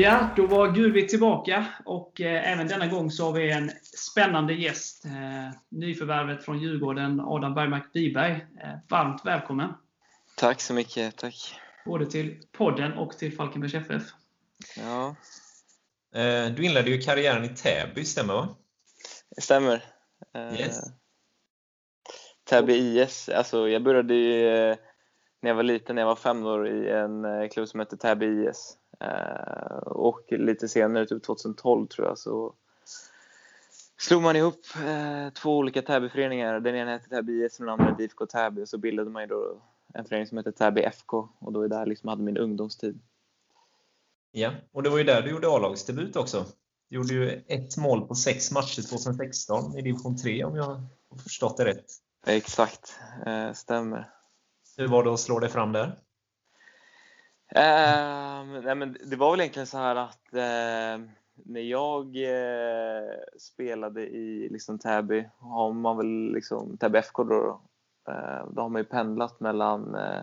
Ja, då var Gudvik tillbaka och eh, även denna gång så har vi en spännande gäst. Eh, nyförvärvet från Djurgården, Adam Bergmark Wiberg. Eh, varmt välkommen! Tack så mycket, tack! Både till podden och till Falkenbergs FF. Ja. Du inledde ju karriären i Täby, stämmer va? Det stämmer. Yes. Täby IS, alltså jag började ju när jag var liten, när jag var fem år, i en klubb som hette Täby IS. Eh, Och lite senare, typ 2012 tror jag, så slog man ihop eh, två olika Täbyföreningar. Den ena hette Täby IS och den andra IFK Täby. Och så bildade man ju då en förening som hette Täby FK. Och då är där liksom hade min ungdomstid. Ja, och det var ju där du gjorde A-lagsdebut också. Du gjorde ju ett mål på sex matcher 2016 i division 3 om jag har förstått det rätt. Exakt, eh, stämmer. Hur var det att slå dig fram där? Ehm, nej men det var väl egentligen så här att eh, när jag eh, spelade i liksom Täby, har man väl liksom Täby FK då, eh, då har man ju pendlat mellan eh,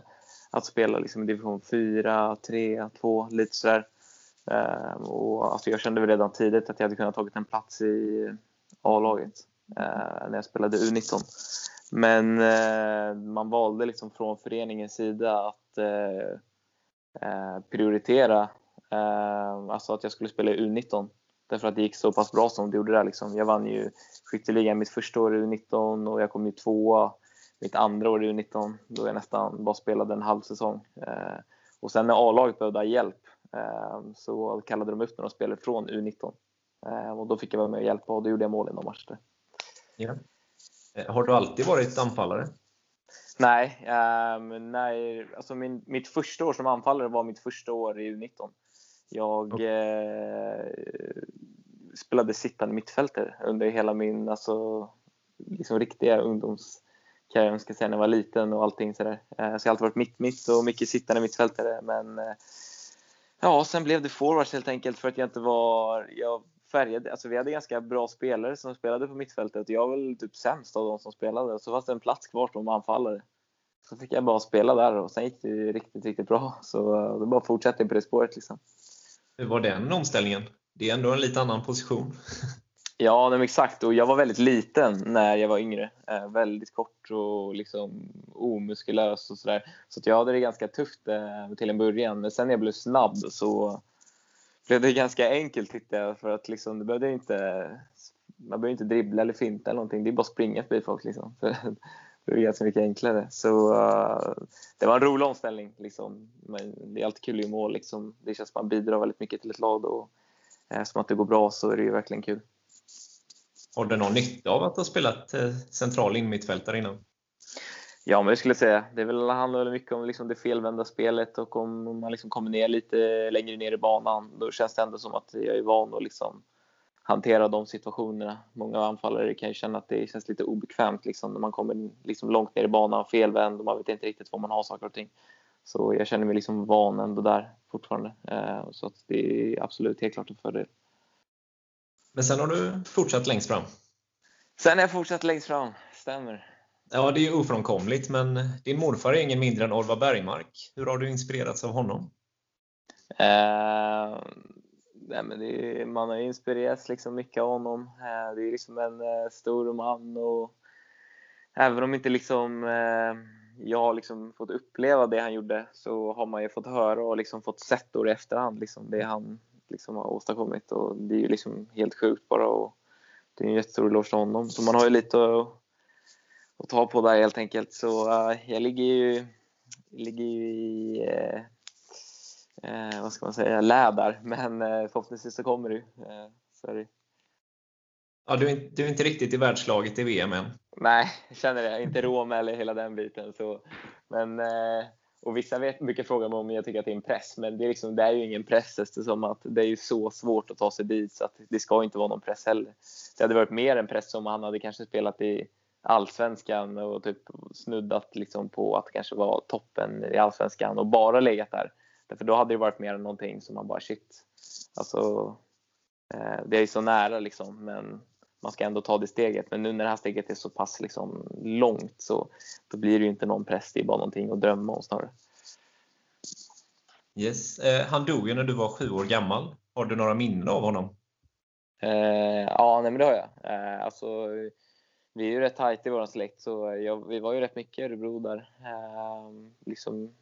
att spela liksom i division 4, 3, 2, lite sådär. Eh, och alltså jag kände väl redan tidigt att jag hade kunnat tagit en plats i A-laget eh, när jag spelade U19. Men eh, man valde liksom från föreningens sida att eh, Eh, prioritera eh, alltså att jag skulle spela i U19 därför att det gick så pass bra som det gjorde där. Liksom. Jag vann ju skytteligan mitt första år i U19 och jag kom ju tvåa mitt andra år i U19 då jag nästan bara spelade en halv säsong. Eh, och sen när A-laget behövde ha hjälp eh, så kallade de upp några spelare från U19 eh, och då fick jag vara med och hjälpa och då gjorde jag mål i några matcher. Ja. Eh, har du alltid varit anfallare? Nej, ehm, nej alltså min, mitt första år som anfallare var mitt första år i U19. Jag eh, spelade sittande mittfältare under hela min alltså, liksom riktiga ungdomskarriär, ska säga, när jag var liten och allting sådär. Eh, så jag har alltid varit mitt-mitt och mycket sittande mittfältare. Men eh, ja, sen blev det forwards helt enkelt för att jag inte var... Jag färgade, alltså vi hade ganska bra spelare som spelade på mittfältet. Jag var väl typ sämst av de som spelade. Så fanns det en plats kvar som anfallare. Så fick jag bara spela där och sen gick det riktigt, riktigt bra. Så eh, det bara fortsatte på det spåret liksom. Hur var den omställningen? Det är ändå en lite annan position. Ja, men exakt. Och jag var väldigt liten när jag var yngre. Eh, väldigt kort och liksom omuskulös och sådär. Så att jag hade det ganska tufft eh, till en början. Men sen när jag blev snabb så blev det ganska enkelt tyckte jag. För att liksom, det behövde inte, man behöver inte dribbla eller finta eller någonting. Det är bara att springa förbi folk. Liksom. det är ganska mycket enklare. Så uh, det var en rolig omställning. Liksom. Men det är alltid kul att göra mål. Liksom. Det känns som att man bidrar väldigt mycket till ett lag. Och, eh, som att det går bra så är det ju verkligen kul. Har du någon nytta av att ha spelat eh, central innermittfältare innan? Ja, men det skulle jag säga. Det är väl, handlar väl mycket om liksom det felvända spelet och om man liksom kommer ner lite längre ner i banan. Då känns det ändå som att jag är van att liksom hantera de situationerna. Många anfallare kan ju känna att det känns lite obekvämt liksom, när man kommer liksom långt ner i banan, felvänd och man vet inte riktigt var man har saker och ting. Så jag känner mig liksom van ändå där fortfarande. Eh, så att det är absolut helt klart en fördel. Men sen har du fortsatt längst fram. Sen har jag fortsatt längst fram, stämmer. Ja, det är ofrånkomligt, men din morfar är ingen mindre än Orvar Bergmark. Hur har du inspirerats av honom? Eh, nej, men är, man har inspirerats liksom mycket av honom. Eh, det är liksom en eh, stor man och även om inte liksom, eh, jag har liksom fått uppleva det han gjorde så har man ju fått höra och liksom fått sett då i efterhand liksom, det han liksom har åstadkommit. Och det är ju liksom helt sjukt bara. Och det är en jättestor eloge till honom. Så man har ju lite att, att ta på där helt enkelt. Så uh, jag ligger ju, ligger ju i eh, eh, vad ska man säga, lä där. Men eh, förhoppningsvis så kommer ju. Eh, det. Ja, du, är, du är inte riktigt i världslaget i VM än. Nej, jag känner det. Inte Rom eller hela den biten. Så, men, eh, och vissa vet, brukar fråga mig om jag tycker att det är en press, men det är, liksom, det är ju ingen press eftersom att det är ju så svårt att ta sig dit så att det ska inte vara någon press heller. Det hade varit mer en press om han hade kanske spelat i allsvenskan och typ snuddat liksom på att kanske vara toppen i allsvenskan och bara legat där. Därför då hade det varit mer än någonting som man bara shit. Alltså, eh, det är ju så nära liksom, men man ska ändå ta det steget. Men nu när det här steget är så pass liksom långt så då blir det ju inte någon press. Det är bara någonting att drömma om snarare. Yes. Eh, han dog ju när du var sju år gammal. Har du några minnen av honom? Eh, ja, nej, men det har jag. Eh, alltså, vi är ju rätt tajt i vår släkt, så jag, vi var ju rätt mycket i Örebro där. Eh, liksom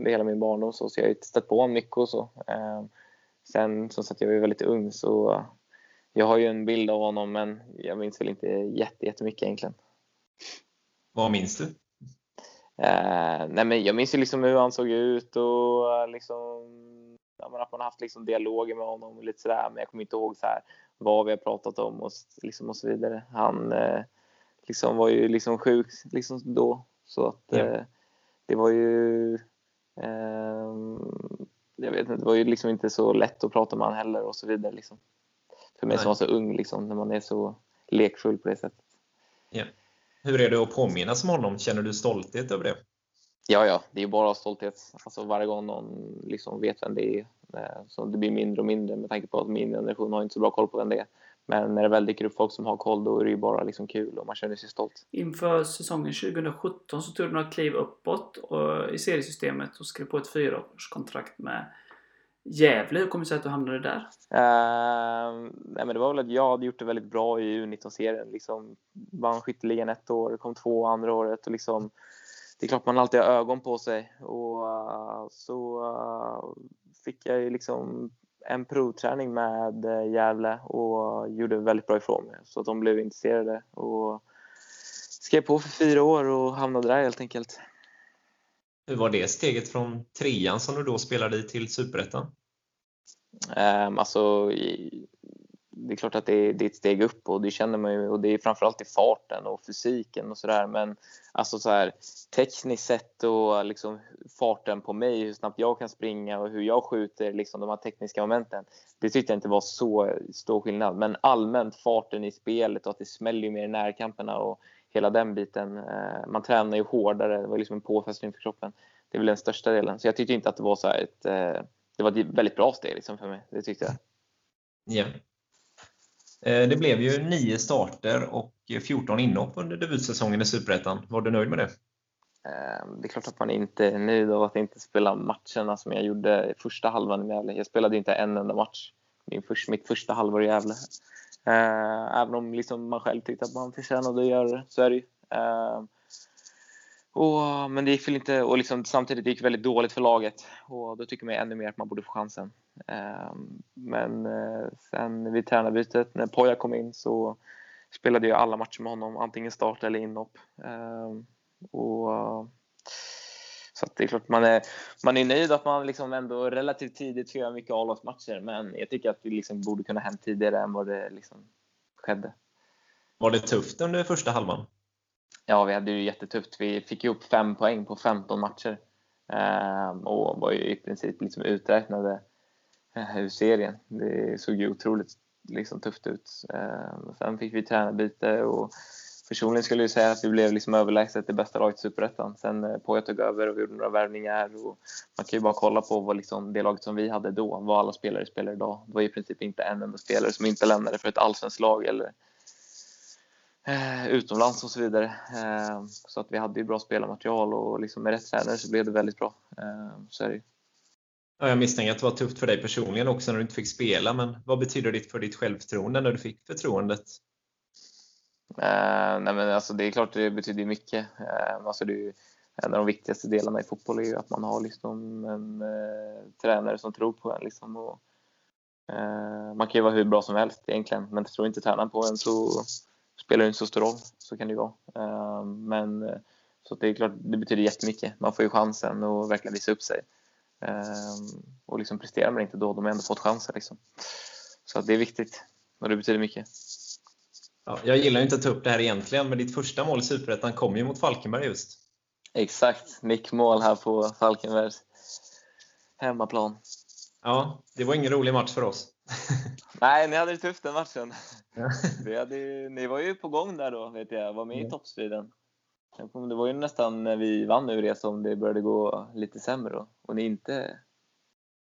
hela min barndom, så, så jag har ju stött på honom mycket och så. Eh, sen som sagt, jag var väldigt ung, så jag har ju en bild av honom, men jag minns väl inte jättemycket egentligen. Vad minns du? Eh, nej men jag minns ju liksom hur han såg ut och liksom, ja, att man har haft liksom dialoger med honom och lite sådär, men jag kommer inte ihåg så här, vad vi har pratat om och, liksom och så vidare. Han eh, liksom var ju liksom sjuk liksom då, så att ja. eh, det var ju ehm, jag vet inte, det var ju liksom inte så lätt att prata med honom heller och så vidare. Liksom. För mig Nej. som var så ung, liksom, när man är så lekfull på det sättet. Ja. Hur är det att påminnas om honom? Känner du stolthet över det? Ja, ja, det är bara stolthet. Alltså varje gång någon liksom vet vem det är. Eh, så det blir mindre och mindre med tanke på att min generation har inte så bra koll på vem det är. Men när det väl dyker upp folk som har koll då är det ju bara liksom kul och man känner sig stolt. Inför säsongen 2017 så tog du några kliv uppåt i seriesystemet och skrev på ett fyraårskontrakt med Gävle. Hur kommer det sig att du hamnade där? Uh, nej men det var väl att jag hade gjort det väldigt bra i U19-serien. Liksom, vann skytteligan ett år, kom två andra året. Och liksom, det är klart man alltid har ögon på sig. Och uh, så uh, fick jag ju liksom en provträning med eh, Gävle och gjorde väldigt bra ifrån mig. Så att de blev intresserade och skrev på för fyra år och hamnade där helt enkelt. Hur var det steget från trean som du då spelade i till superettan? Um, alltså, det är klart att det är, det är, ett steg upp och det känner man ju och det är framförallt i farten och fysiken och sådär men alltså så här tekniskt sett och liksom farten på mig, hur snabbt jag kan springa och hur jag skjuter, liksom de här tekniska momenten. Det tyckte jag inte var så stor skillnad men allmänt farten i spelet och att det smäller ju mer i närkamperna och hela den biten. Eh, man tränar ju hårdare, det var liksom en påfrestning för kroppen. Det är väl den största delen. Så jag tyckte inte att det var så ett, eh, det var ett väldigt bra steg liksom för mig. Det tyckte jag. Ja. Eh, det blev ju nio starter och 14 inhopp under debutsäsongen i Superettan. Var du nöjd med det? Ehm, det är klart att man inte är nöjd av att inte spela matcherna som jag gjorde i första halvan i Gävle. Jag spelade inte en enda match min först, mitt första halvår i Gävle. Ehm, även om liksom man själv tyckte att man förtjänade att göra det, så är det ju. Ehm, och, men det gick väl inte, och liksom, samtidigt det gick väldigt dåligt för laget och då tycker man ännu mer att man borde få chansen. Ehm, eh, men sen vid tränarbytet, när Poja kom in, så spelade jag alla matcher med honom, antingen start eller inhopp. Ehm, och, så det är klart man är, man är nöjd att man liksom ändå relativt tidigt får göra mycket A-lagsmatcher, men jag tycker att vi liksom borde kunna hänt tidigare än vad det liksom skedde. Var det tufft under första halvan? Ja, vi hade ju jättetufft. Vi fick ju upp fem poäng på 15 matcher ehm, och var ju i princip liksom uträknade eh, ur serien. Det såg ju otroligt liksom, tufft ut. Ehm, sen fick vi tränarbyte och personligen skulle jag säga att vi blev liksom överlägset det bästa laget i Superettan. Sen eh, Poya Poja tog över och vi gjorde några värvningar. Och man kan ju bara kolla på vad liksom, det laget som vi hade då, vad alla spelare spelar idag. Det var i princip inte en enda spelare som inte lämnade för ett allsvenskt lag eller eh, utomlands och så vidare. Eh, så att vi hade ju bra spelarmaterial och liksom med rätt tränare så blev det väldigt bra. Eh, så är det Ja, jag misstänker att det var tufft för dig personligen också när du inte fick spela, men vad betyder det för ditt självförtroende när du fick förtroendet? Uh, nej men alltså det är klart det betyder mycket. Uh, alltså det är ju, en av de viktigaste delarna i fotboll är ju att man har liksom en uh, tränare som tror på en. Liksom, och, man kan ju vara hur bra som helst egentligen, men tror inte tränaren på en så spelar det inte så stor roll. Så kan det ju vara. men så det är klart, det betyder jättemycket. Man får ju chansen att verkligen visa upp sig. och liksom presterar man inte då, de har ändå fått chansen. Liksom. Så det är viktigt och det betyder mycket. Ja, jag gillar inte att ta upp det här egentligen, men ditt första mål i Superettan kom ju mot Falkenberg just. Exakt, nickmål här på Falkenbergs hemmaplan. Ja, det var ingen rolig match för oss. Nej, ni hade det tufft den matchen. Vi hade ni var ju på gång där då, vet jag. Var med i toppstriden. Det var ju nästan när vi vann nu det som det började gå lite sämre då. Och ni inte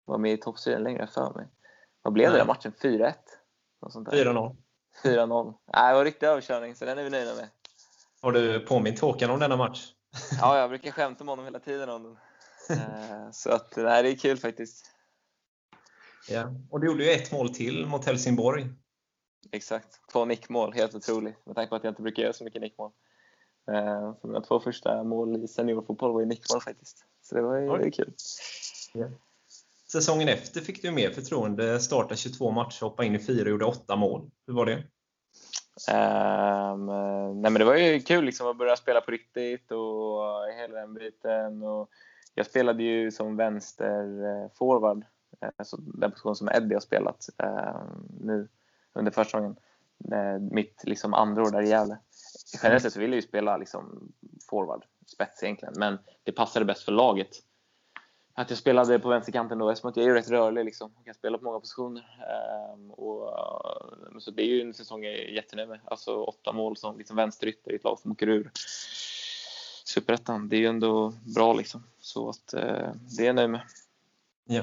var med i toppstriden längre för mig. Vad blev det där matchen? 4-1? 4-0. 4-0. Nej, det var riktig överkörning, så den är vi nöjda med. Har du påmint Håkan om denna match? Ja, jag brukar skämta med honom hela tiden om den. Eh, så att, nej, det är kul faktiskt. Ja. Och du gjorde ju ett mål till mot Helsingborg. Exakt. Två nickmål, helt otroligt. Med tanke på att jag inte brukar göra så mycket nickmål. Eh, så mina två första mål i seniorfotboll var ju nickmål faktiskt. Så det var ju det kul. Ja. Säsongen efter fick du mer förtroende, starta 22 matcher, hoppa in i fyra och gjorde åtta mål. Hur var det? Um, nej men det var ju kul liksom att börja spela på riktigt och hela den biten. Och jag spelade ju som vänsterforward, alltså den position som Eddie har spelat uh, nu under försäsongen. Eh, mitt liksom andra år där i Gävle. Generellt sett så ville jag ju spela liksom forward, spets egentligen, men det passade bäst för laget att jag spelade på vänsterkanten då eftersom jag är rätt rörlig liksom. Jag kan spela på många positioner. Ehm, och, så det är ju en säsong jag är jättenöjd med. Alltså åtta mål som liksom vänsterytter i ett lag som åker ur Superettan. Det är ju ändå bra liksom. Så att eh, det är jag nöjd med. Ja.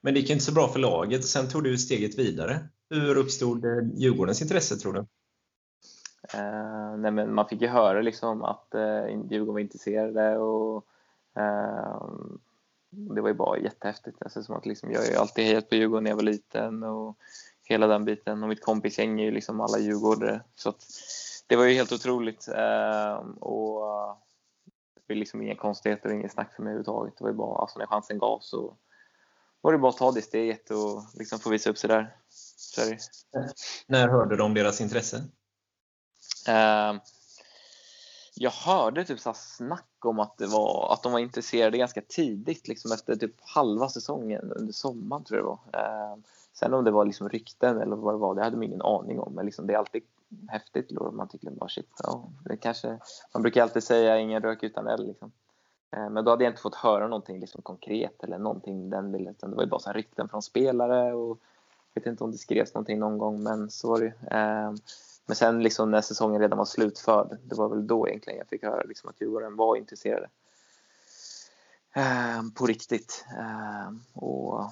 Men det gick inte så bra för laget. Sen tog du steget vidare. Hur uppstod eh, Djurgårdens intresse tror du? Uh, nej men man fick ju höra liksom att uh, Djurgården var intresserade och uh, det var ju bara jättehäftigt. Alltså, som att liksom, jag har ju alltid hejat på Djurgården när jag var liten och hela den biten. Och mitt kompisgäng är ju liksom alla djurgårdare. Så att, det var ju helt otroligt. Ehm, och det var liksom inga konstigheter och inget snack för mig överhuvudtaget. Det var ju bara, alltså när chansen gavs så var det bara att ta det steget och liksom få visa upp sig där. Så När hörde du om deras intresse? Uh, jag hörde typ så snack om att, det var, att de var intresserade ganska tidigt, liksom efter typ halva säsongen under sommaren tror jag det var. Eh, sen om det var liksom rykten eller vad det var, det hade man ingen aning om. Men liksom, det är alltid häftigt. Man tycker bara shit, ja, det kanske, man brukar alltid säga ingen rök utan eld. Liksom. Eh, men då hade jag inte fått höra någonting liksom, konkret eller någonting den bilden. Det var ju bara så rykten från spelare och jag vet inte om det skrevs någonting någon gång, men så var det eh, men sen liksom när säsongen redan var slutförd, det var väl då egentligen jag fick höra liksom att Djurgården var intresserade. Eh, på riktigt. Eh, och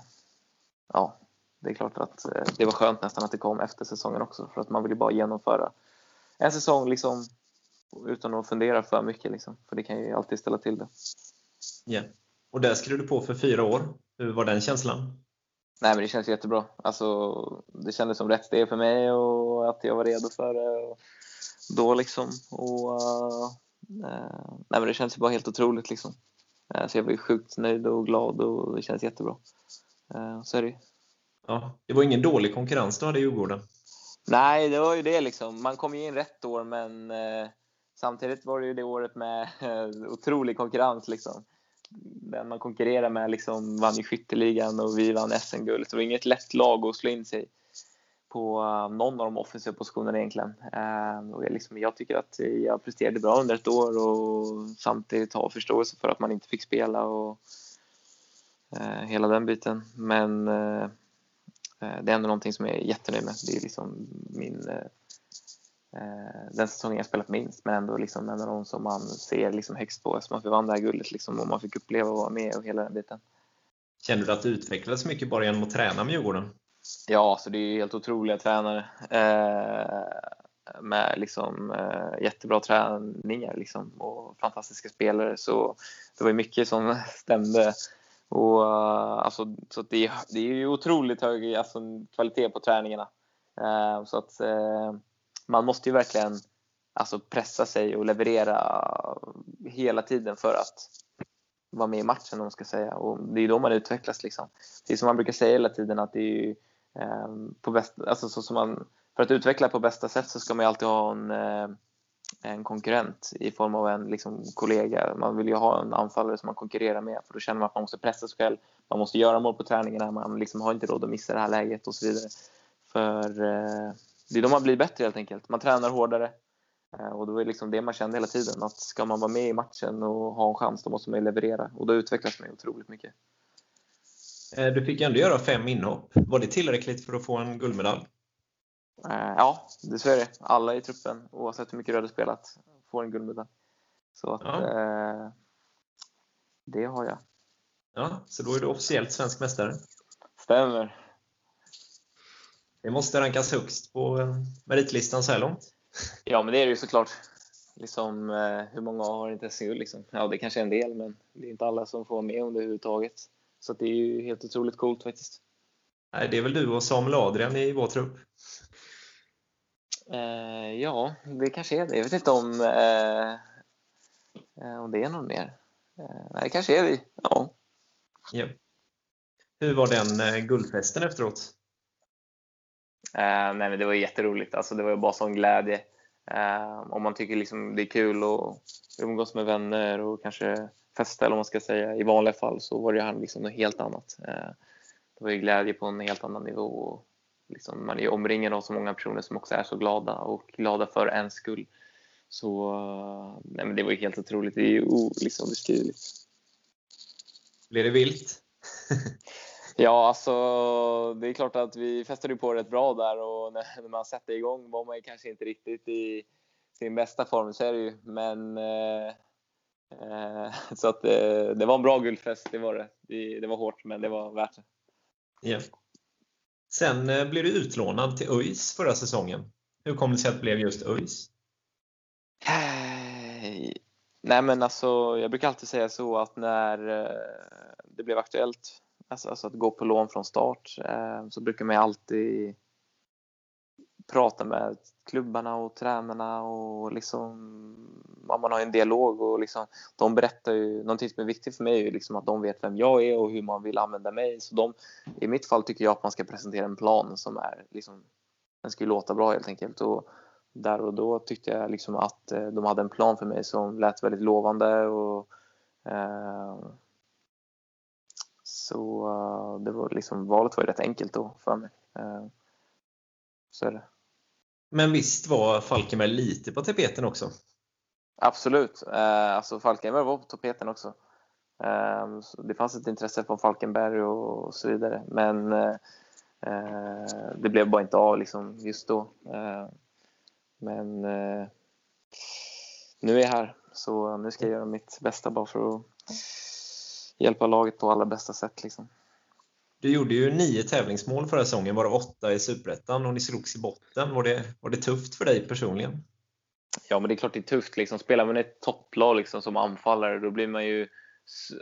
ja, det är klart att eh, det var skönt nästan att det kom efter säsongen också för att man ville bara genomföra en säsong liksom utan att fundera för mycket liksom, för det kan ju alltid ställa till det. Ja, och där skrev du på för fyra år. Hur var den känslan? Nej, men det känns jättebra. Alltså, det kändes som rätt steg för mig och att jag var redo för det. Då liksom. Och, uh, nej, men det känns bara helt otroligt. Liksom. Uh, så jag var sjukt nöjd och glad och det känns jättebra. Uh, så är det Ja, det var ingen dålig konkurrens du hade i Djurgården? Nej, det var ju det. Liksom. Man kom ju in rätt år, men samtidigt var det ju det året med eh, otrolig konkurrens. Liksom den man konkurrerar med liksom vann ju skytteligan och vi vann SM-guld. Så det var inget lätt lag att slå in sig på eh, någon av de offensiva positionerna egentligen. Eh, och jag, liksom, jag tycker att jag presterade bra under ett år och samtidigt har förståelse för att man inte fick spela och hela den biten. Men det är ändå någonting som jag är jättenöjd med. Det är liksom min den säsongen jag spelat minst, men ändå liksom en av de som man ser liksom högst på eftersom att vi vann det här guldet liksom, och man fick uppleva och vara med och hela den biten. Känner du att du utvecklades mycket bara genom att träna med Djurgården? Ja, så det är helt otroliga tränare. Eh, med liksom, eh, jättebra träningar liksom, och fantastiska spelare. Så det var mycket som stämde. Och, uh, alltså, så det, det är ju otroligt hög alltså, kvalitet på träningarna. Uh, så att uh, man måste ju verkligen alltså, pressa sig och leverera hela tiden för att vara med i matchen om man ska säga. Och det är då man utvecklas. Liksom. Det är som man brukar säga hela tiden att det är ju, eh, på bästa, alltså, så som man, för att utveckla på bästa sätt så ska man ju alltid ha en, eh, en konkurrent i form av en liksom, kollega. Man vill ju ha en anfallare som man konkurrerar med för då känner man att man måste pressa sig själv. Man måste göra mål på träningarna, man liksom har inte råd att missa det här läget och så vidare. För eh, det är då man blir bättre helt enkelt. Man tränar hårdare. Eh, och då är liksom det man kände hela tiden, att ska man vara med i matchen och ha en chans, då måste man leverera. Och då utvecklas man otroligt mycket. Eh, du fick ändå göra fem inhopp. Var det tillräckligt för att få en guldmedalj? Eh, ja, det är det. Alla i truppen, oavsett hur mycket du hade spelat, får en guldmedalj. Så att, ja. det har jag. Ja, så då är du officiellt svensk mästare? Stämmer. Det måste rankas högst på eh, meritlistan så här långt. Ja, men det är det ju såklart. liksom, eh, hur många har inte SM-guld? Liksom? Ja, det kanske är en del, men det är inte alla som får vara med om det överhuvudtaget. Så det är ju helt otroligt coolt faktiskt. Nej, det är väl du och Samuel Adrian i vår trupp? Eh, ja, det kanske är det. Jag vet inte om, eh, eh om det är någon mer. Eh, nej, det kanske är vi. Ja. ja. Hur var den guldfesten efteråt? Eh, nej, men det var jätteroligt. Alltså, det var bara sån glädje. Eh, om man tycker liksom det är kul att umgås med vänner och kanske festa, eller vad man ska säga, i vanliga fall så var det här liksom något helt annat. Eh, det var ju glädje på en helt annan nivå. Och liksom, man är omringad av så många personer som också är så glada och glada för ens skull. Så nej, men det var ju helt otroligt. Det är ju liksom beskrivligt. Blev det vilt? ja, alltså det är klart att vi festade på rätt bra där och när, när man satte igång var man kanske inte riktigt i sin bästa form, så är det ju. Men eh, eh, så att eh, det var en bra guldfest, det var det. Det, det var hårt, men det var värt det. Yeah. Sen eh, blev du utlånad till ÖIS förra säsongen. Hur kom det sig att det blev just ÖIS? Nej men alltså, jag brukar alltid säga så att när eh, det blev aktuellt alltså, alltså att gå på lån från start eh, så brukar man alltid prata med klubbarna och tränarna och liksom, man har en dialog och liksom, de berättar ju, någonting som är viktigt för mig är ju liksom att de vet vem jag är och hur man vill använda mig. Så de, I mitt fall tycker jag att man ska presentera en plan som är, liksom, den ska ju låta bra helt enkelt. Och där och då tyckte jag liksom att eh, de hade en plan för mig som lät väldigt lovande. Och, eh, så uh, det var liksom, valet var ju rätt enkelt då för mig. Uh, så är det. Men visst var Falkenberg lite på tapeten också? Absolut. Eh, alltså Falkenberg var på tapeten också. Eh, det fanns ett intresse från Falkenberg och, så vidare. Men eh, det blev bara inte av liksom, just då. men nu är jag här, så nu ska jag göra mitt bästa bara för att hjälpa laget på allra bästa sätt. Liksom. Du gjorde ju nio tävlingsmål förra säsongen, varav åtta i Superettan och ni slogs i botten. Var det, var det tufft för dig personligen? Ja, men det är klart det är tufft. Liksom. Spelar man ett topplag liksom, som anfallare, då blir man ju...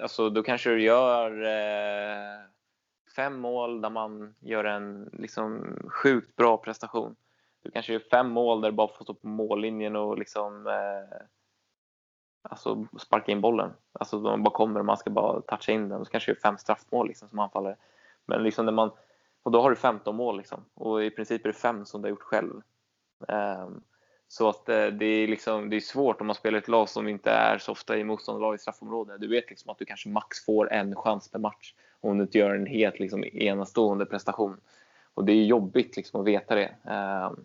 Alltså, då kanske du gör eh, fem mål där man gör en liksom, sjukt bra prestation. Du kanske gör fem mål där du bara får stå på mållinjen och liksom, eh, alltså, sparka in bollen. Alltså, man bara kommer och man ska bara toucha in den. Så kanske det är fem straffmål liksom, som anfallare. Men liksom när man, och då har du 15 mål liksom. och i princip är det fem som du har gjort själv. Um, så att eh, det är, liksom, det är svårt om man spelar ett lag som inte är så ofta i motståndarlagets straffområde. Du vet liksom att du kanske max får en chans per match om du inte gör en helt liksom, enastående prestation. Och det är jobbigt liksom, att veta det. Um,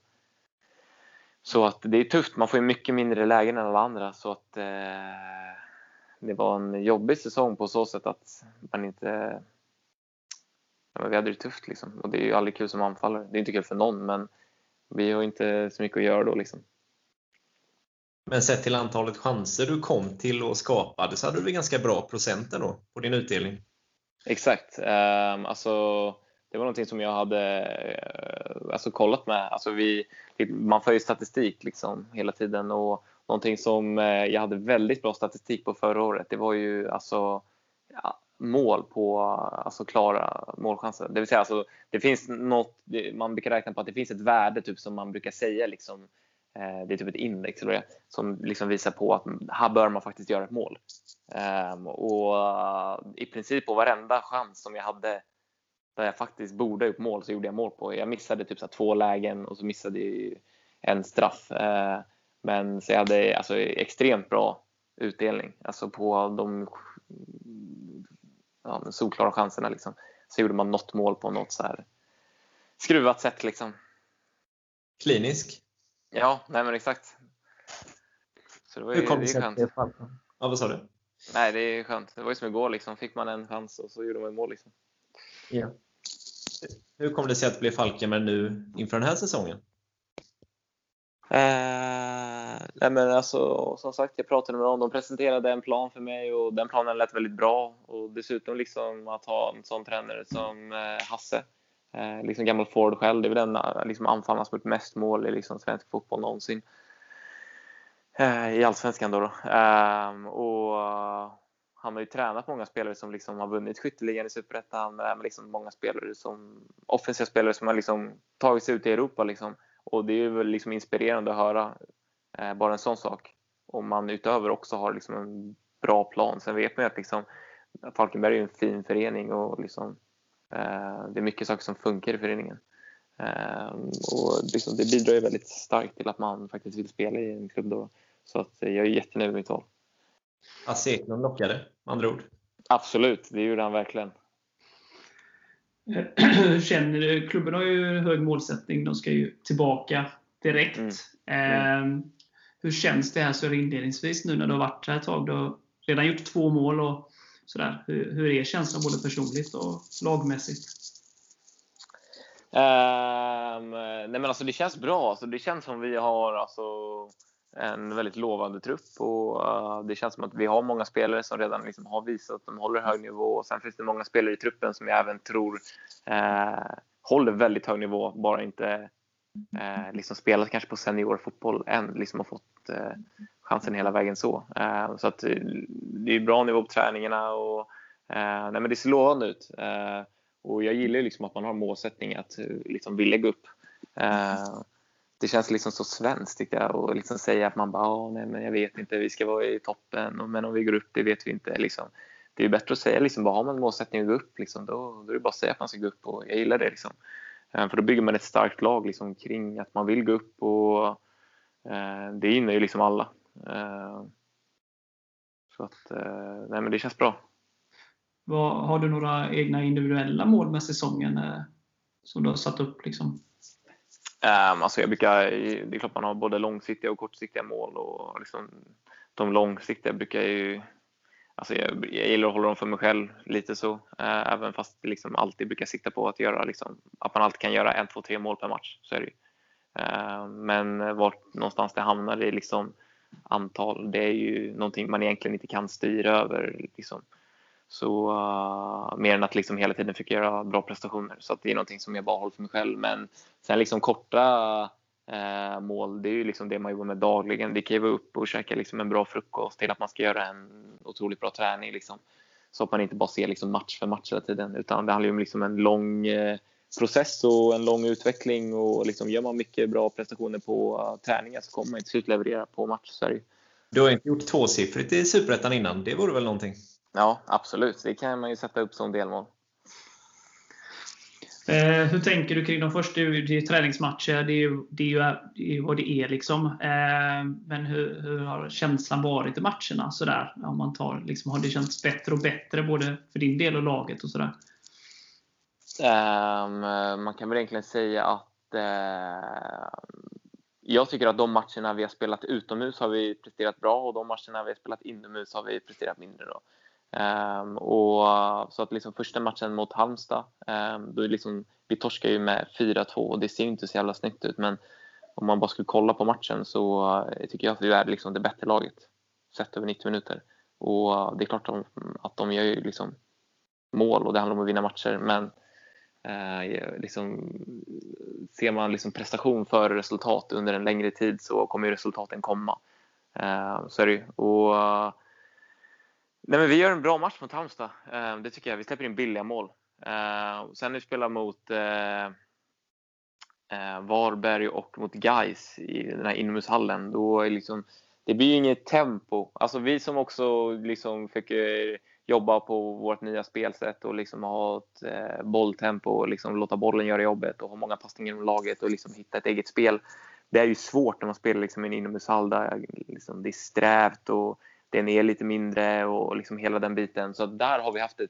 så att det är tufft. Man får ju mycket mindre lägen än alla andra. Så att eh, det var en jobbig säsong på så sätt att man inte ja, vi hade det tufft liksom. Och det är ju aldrig kul som anfallare. Det är inte kul för någon, men vi har inte så mycket att göra då liksom. Men sett till antalet chanser du kom till och skapade så hade du ganska bra procent då på din utdelning? Exakt. Um, alltså, det var någonting som jag hade eh, alltså, kollat med. Alltså, vi, man för ju statistik liksom, hela tiden och någonting som eh, jag hade väldigt bra statistik på förra året det var ju alltså, ja, mål på alltså klara målchanser. Det vill säga, alltså, det finns något, man brukar räkna på att det finns ett värde typ, som man brukar säga, liksom, eh, det är typ ett index eller det, som liksom visar på att här bör man faktiskt göra ett mål. Um, och uh, i princip på varenda chans som jag hade där jag faktiskt borde ha gjort mål så gjorde jag mål på. Jag missade typ så två lägen och så missade jag en straff. Uh, men så jag hade alltså, extremt bra utdelning alltså på de ja, solklara chanserna. Liksom. Så gjorde man något mål på något så här skruvat sätt. Liksom. Klinisk? Ja, nej men exakt. Så det var ju, Hur kom det sig skönt. Det ja, vad sa du? Nej, det är skönt. Det var ju som igår. Liksom. Fick man en chans och så gjorde man mål. Liksom. Ja. Hur kom det sig att det blev Falkenberg nu inför den här säsongen? Eh, nej men alltså, som sagt, jag pratade med dem. De presenterade en plan för mig och den planen lät väldigt bra. Och dessutom liksom att ha en sån tränare som eh, Hasse. Eh, liksom gammal forward själv. Det är väl den eh, liksom, anfallaren som gjort mest mål i liksom, svensk fotboll någonsin. eh, i Allsvenskan. Då, då. Ehm, och han har ju tränat många spelare som liksom har vunnit skytteligan i Superettan, men liksom många spelare som, offensiva spelare som har liksom tagit sig ut i Europa. Liksom. Och det är väl liksom inspirerande att höra eh, bara en sån sak. Om man utöver också har liksom en bra plan. Sen vet man ju att liksom, Falkenberg är en fin förening och liksom, eh, det är mycket saker som funkar i föreningen. Eh, och liksom, det bidrar ju väldigt starkt till att man faktiskt vill spela i en klubb. Då. Så att jag är jättenöjd med mitt val. Eklund lockade, med andra ord. Absolut, det gjorde han verkligen. Känner du, klubben har ju hög målsättning. De ska ju tillbaka direkt. Mm. Mm. Eh, hur känns det här så inledningsvis nu när du har varit här ett tag? Du har redan gjort två mål. och sådär. Hur, hur är känslan både personligt och lagmässigt? Um, nej men alltså det känns bra. Alltså det känns som vi har alltså en väldigt lovande trupp och uh, det känns som att vi har många spelare som redan liksom har visat att de håller hög nivå. Och sen finns det många spelare i truppen som jag även tror uh, håller väldigt hög nivå, bara inte uh, liksom spelat kanske på seniorfotboll än, liksom har fått chansen hela vägen så. så att det är bra nivå på träningarna och nej men det ser lovande ut. och jag gillar liksom att man har målsättning att liksom vilja gå upp det känns liksom så svenskt tycker jag och liksom säga att man bara, nej men jag vet inte, vi ska vara i toppen, men om vi går upp, det vet vi inte. Liksom. Det är bättre att säga, liksom, bara har man målsättning att gå upp, liksom, då, då är det bara att säga att man ska gå upp och jag gillar det. Liksom. Eh, för då bygger man ett starkt lag liksom, kring att man vill gå upp och eh, det gynnar ju liksom alla. Eh, så att, eh, nej men det känns bra. Vad, har du några egna individuella mål med säsongen eh, som du har satt upp? Liksom? Um, alltså jag brukar, det är klart man har både långsiktiga och kortsiktiga mål och liksom, de långsiktiga brukar jag ju Alltså jag, jag gillar att hålla dem för mig själv lite så, uh, även fast jag liksom alltid brukar sikta på att göra liksom, att man alltid kan göra en, två, tre mål per match. Så är det uh, men vart någonstans det hamnar i liksom antal, det är ju någonting man egentligen inte kan styra över. Liksom. Så uh, mer än att liksom hela tiden försöka göra bra prestationer. Så att det är någonting som jag bara håller för mig själv. Men sen liksom korta uh, mål, det är ju liksom det man jobbar med dagligen. Det kan ju vara upp och käka liksom en bra frukost till att man ska göra en otroligt bra träning. Liksom. Så att man inte bara ser liksom match för match hela tiden. Utan det handlar ju om liksom en lång uh, process och en lång utveckling. Och liksom gör man mycket bra prestationer på träningar så kommer man till slut leverera på match. Sverige. Du har inte gjort tvåsiffrigt i Superettan innan. Det vore väl någonting? Ja, absolut. Det kan man ju sätta upp som delmål. Eh, hur tänker du kring de första? Det är träningsmatcher, det är ju, det är ju, det är vad det är. Liksom. Eh, men hur, hur, har känslan varit i matcherna? Sådär, om man tar, liksom, har det känts bättre och bättre både för din del och laget? och sådär? Um, man kan väl egentligen säga att uh, jag tycker att de matcherna vi har spelat utomhus har vi presterat bra och de matcherna vi har spelat inomhus har vi presterat mindre. Då. Um, och, så att liksom första matchen mot Halmstad, um, då är liksom, vi torskar ju med 4-2 och det ser ju inte så jävla snyggt ut. Men om man bara skulle kolla på matchen så uh, tycker jag att vi är liksom det bättre laget sett över 90 minuter. Och uh, det är klart att de, att de gör ju liksom mål och det handlar om att vinna matcher. Men uh, liksom, ser man liksom prestation före resultat under en längre tid så kommer ju resultaten komma. Ehm, så är det ju. Och, Nej, men vi gör en bra match mot Halmstad. Ehm, det tycker jag. Vi släpper in billiga mål. Ehm, sen när vi spelar mot eh, eh, Varberg och mot Gais i den här inomhushallen, då är liksom, det blir ju inget tempo. Alltså vi som också liksom försöker jobba på vårt nya spelsätt och liksom ha ett eh, bolltempo och liksom låta bollen göra jobbet och ha många passningar inom laget och liksom hitta ett eget spel. Det är ju svårt när man spelar liksom i en inomhushall där liksom det är strävt och den är lite mindre och liksom hela den biten. Så där har vi haft det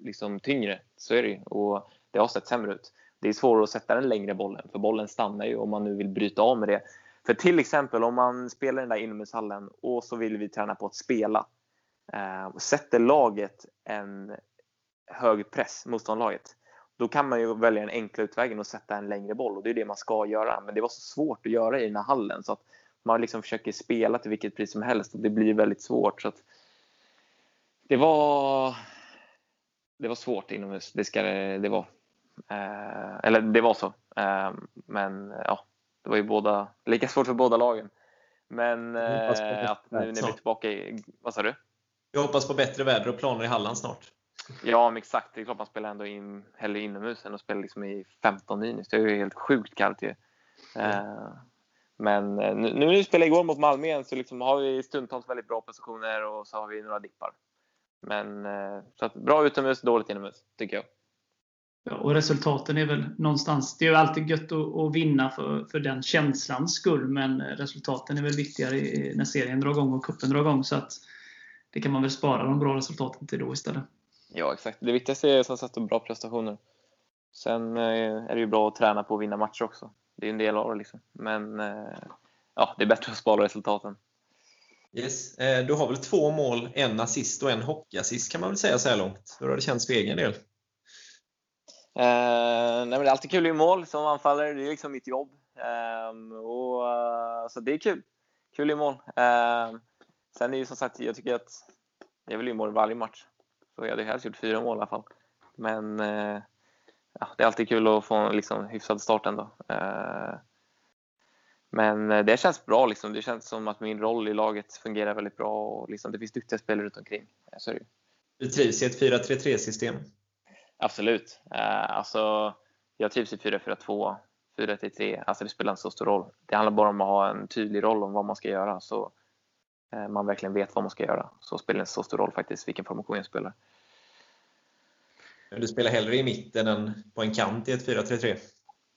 liksom tyngre, så är det ju. Och det har sett sämre ut. Det är svårare att sätta den längre bollen, för bollen stannar ju om man nu vill bryta av med det. För till exempel om man spelar den där inomhushallen och så vill vi träna på att spela. Eh, sätter laget en hög press, motståndarlaget, då kan man ju välja den enkla utvägen och sätta en längre boll och det är det man ska göra. Men det var så svårt att göra i den här hallen så att man liksom försöker spela till vilket pris som helst och det blir väldigt svårt. Så det var det var svårt inomhus, det ska det vara. Eh, eller det var så. Eh, men ja, det var ju båda, lika svårt för båda lagen. Men eh, att nu när vi är tillbaka i... Vad sa du? Jag hoppas på bättre väder och planer i Halland snart. Ja, men exakt. Det är klart man spelar ändå in, hellre inomhus än att spela liksom i 15 minus. Det är ju helt sjukt kallt ju. Mm. Men eh, nu, nu när vi spelade igår mot Malmö igen så liksom har vi stundtals väldigt bra positioner och så har vi några dippar. Men eh, så att bra utomhus, dåligt inomhus, tycker jag. Ja, och resultaten är väl någonstans... Det är ju alltid gött att, att vinna för, för den känslans skull, men resultaten är väl viktigare när serien drar igång och kuppen drar igång. Så att det kan man väl spara de bra resultaten till då istället. Ja, exakt. Det viktigaste är som sagt bra prestationer. Sen eh, är det ju bra att träna på att vinna matcher också. Det är en del av det. Liksom. Men eh, ja, det är bättre att spara resultaten. Yes. Eh, du har väl två mål, en assist och en hockeyassist kan man väl säga så här långt. Hur har det känts för egen del? Eh, nej, det är alltid kul i mål som anfallare. Det är liksom mitt jobb. Eh, och, så det är kul. Kul i mål. Eh, sen är det som sagt, jag tycker att jag vill ju mål varje match. Så jag hade helst gjort fyra mål i alla fall. Men eh, ja, det är alltid kul att få en liksom, hyfsad start ändå. Eh, men det känns bra. Liksom. Det känns som att min roll i laget fungerar väldigt bra och liksom, det finns duktiga spelare runt omkring. Så det. Du trivs i ett 4-3-3-system? Absolut. Eh, alltså, jag trivs i 4-4-2, 4-3-3. Alltså, det spelar inte så stor roll. Det handlar bara om att ha en tydlig roll om vad man ska göra. Så eh, man verkligen vet vad man ska göra. Så spelar det inte så stor roll faktiskt vilken formation jag spelar. Du spelar hellre i mitten än på en kant i ett 4-3-3? Um,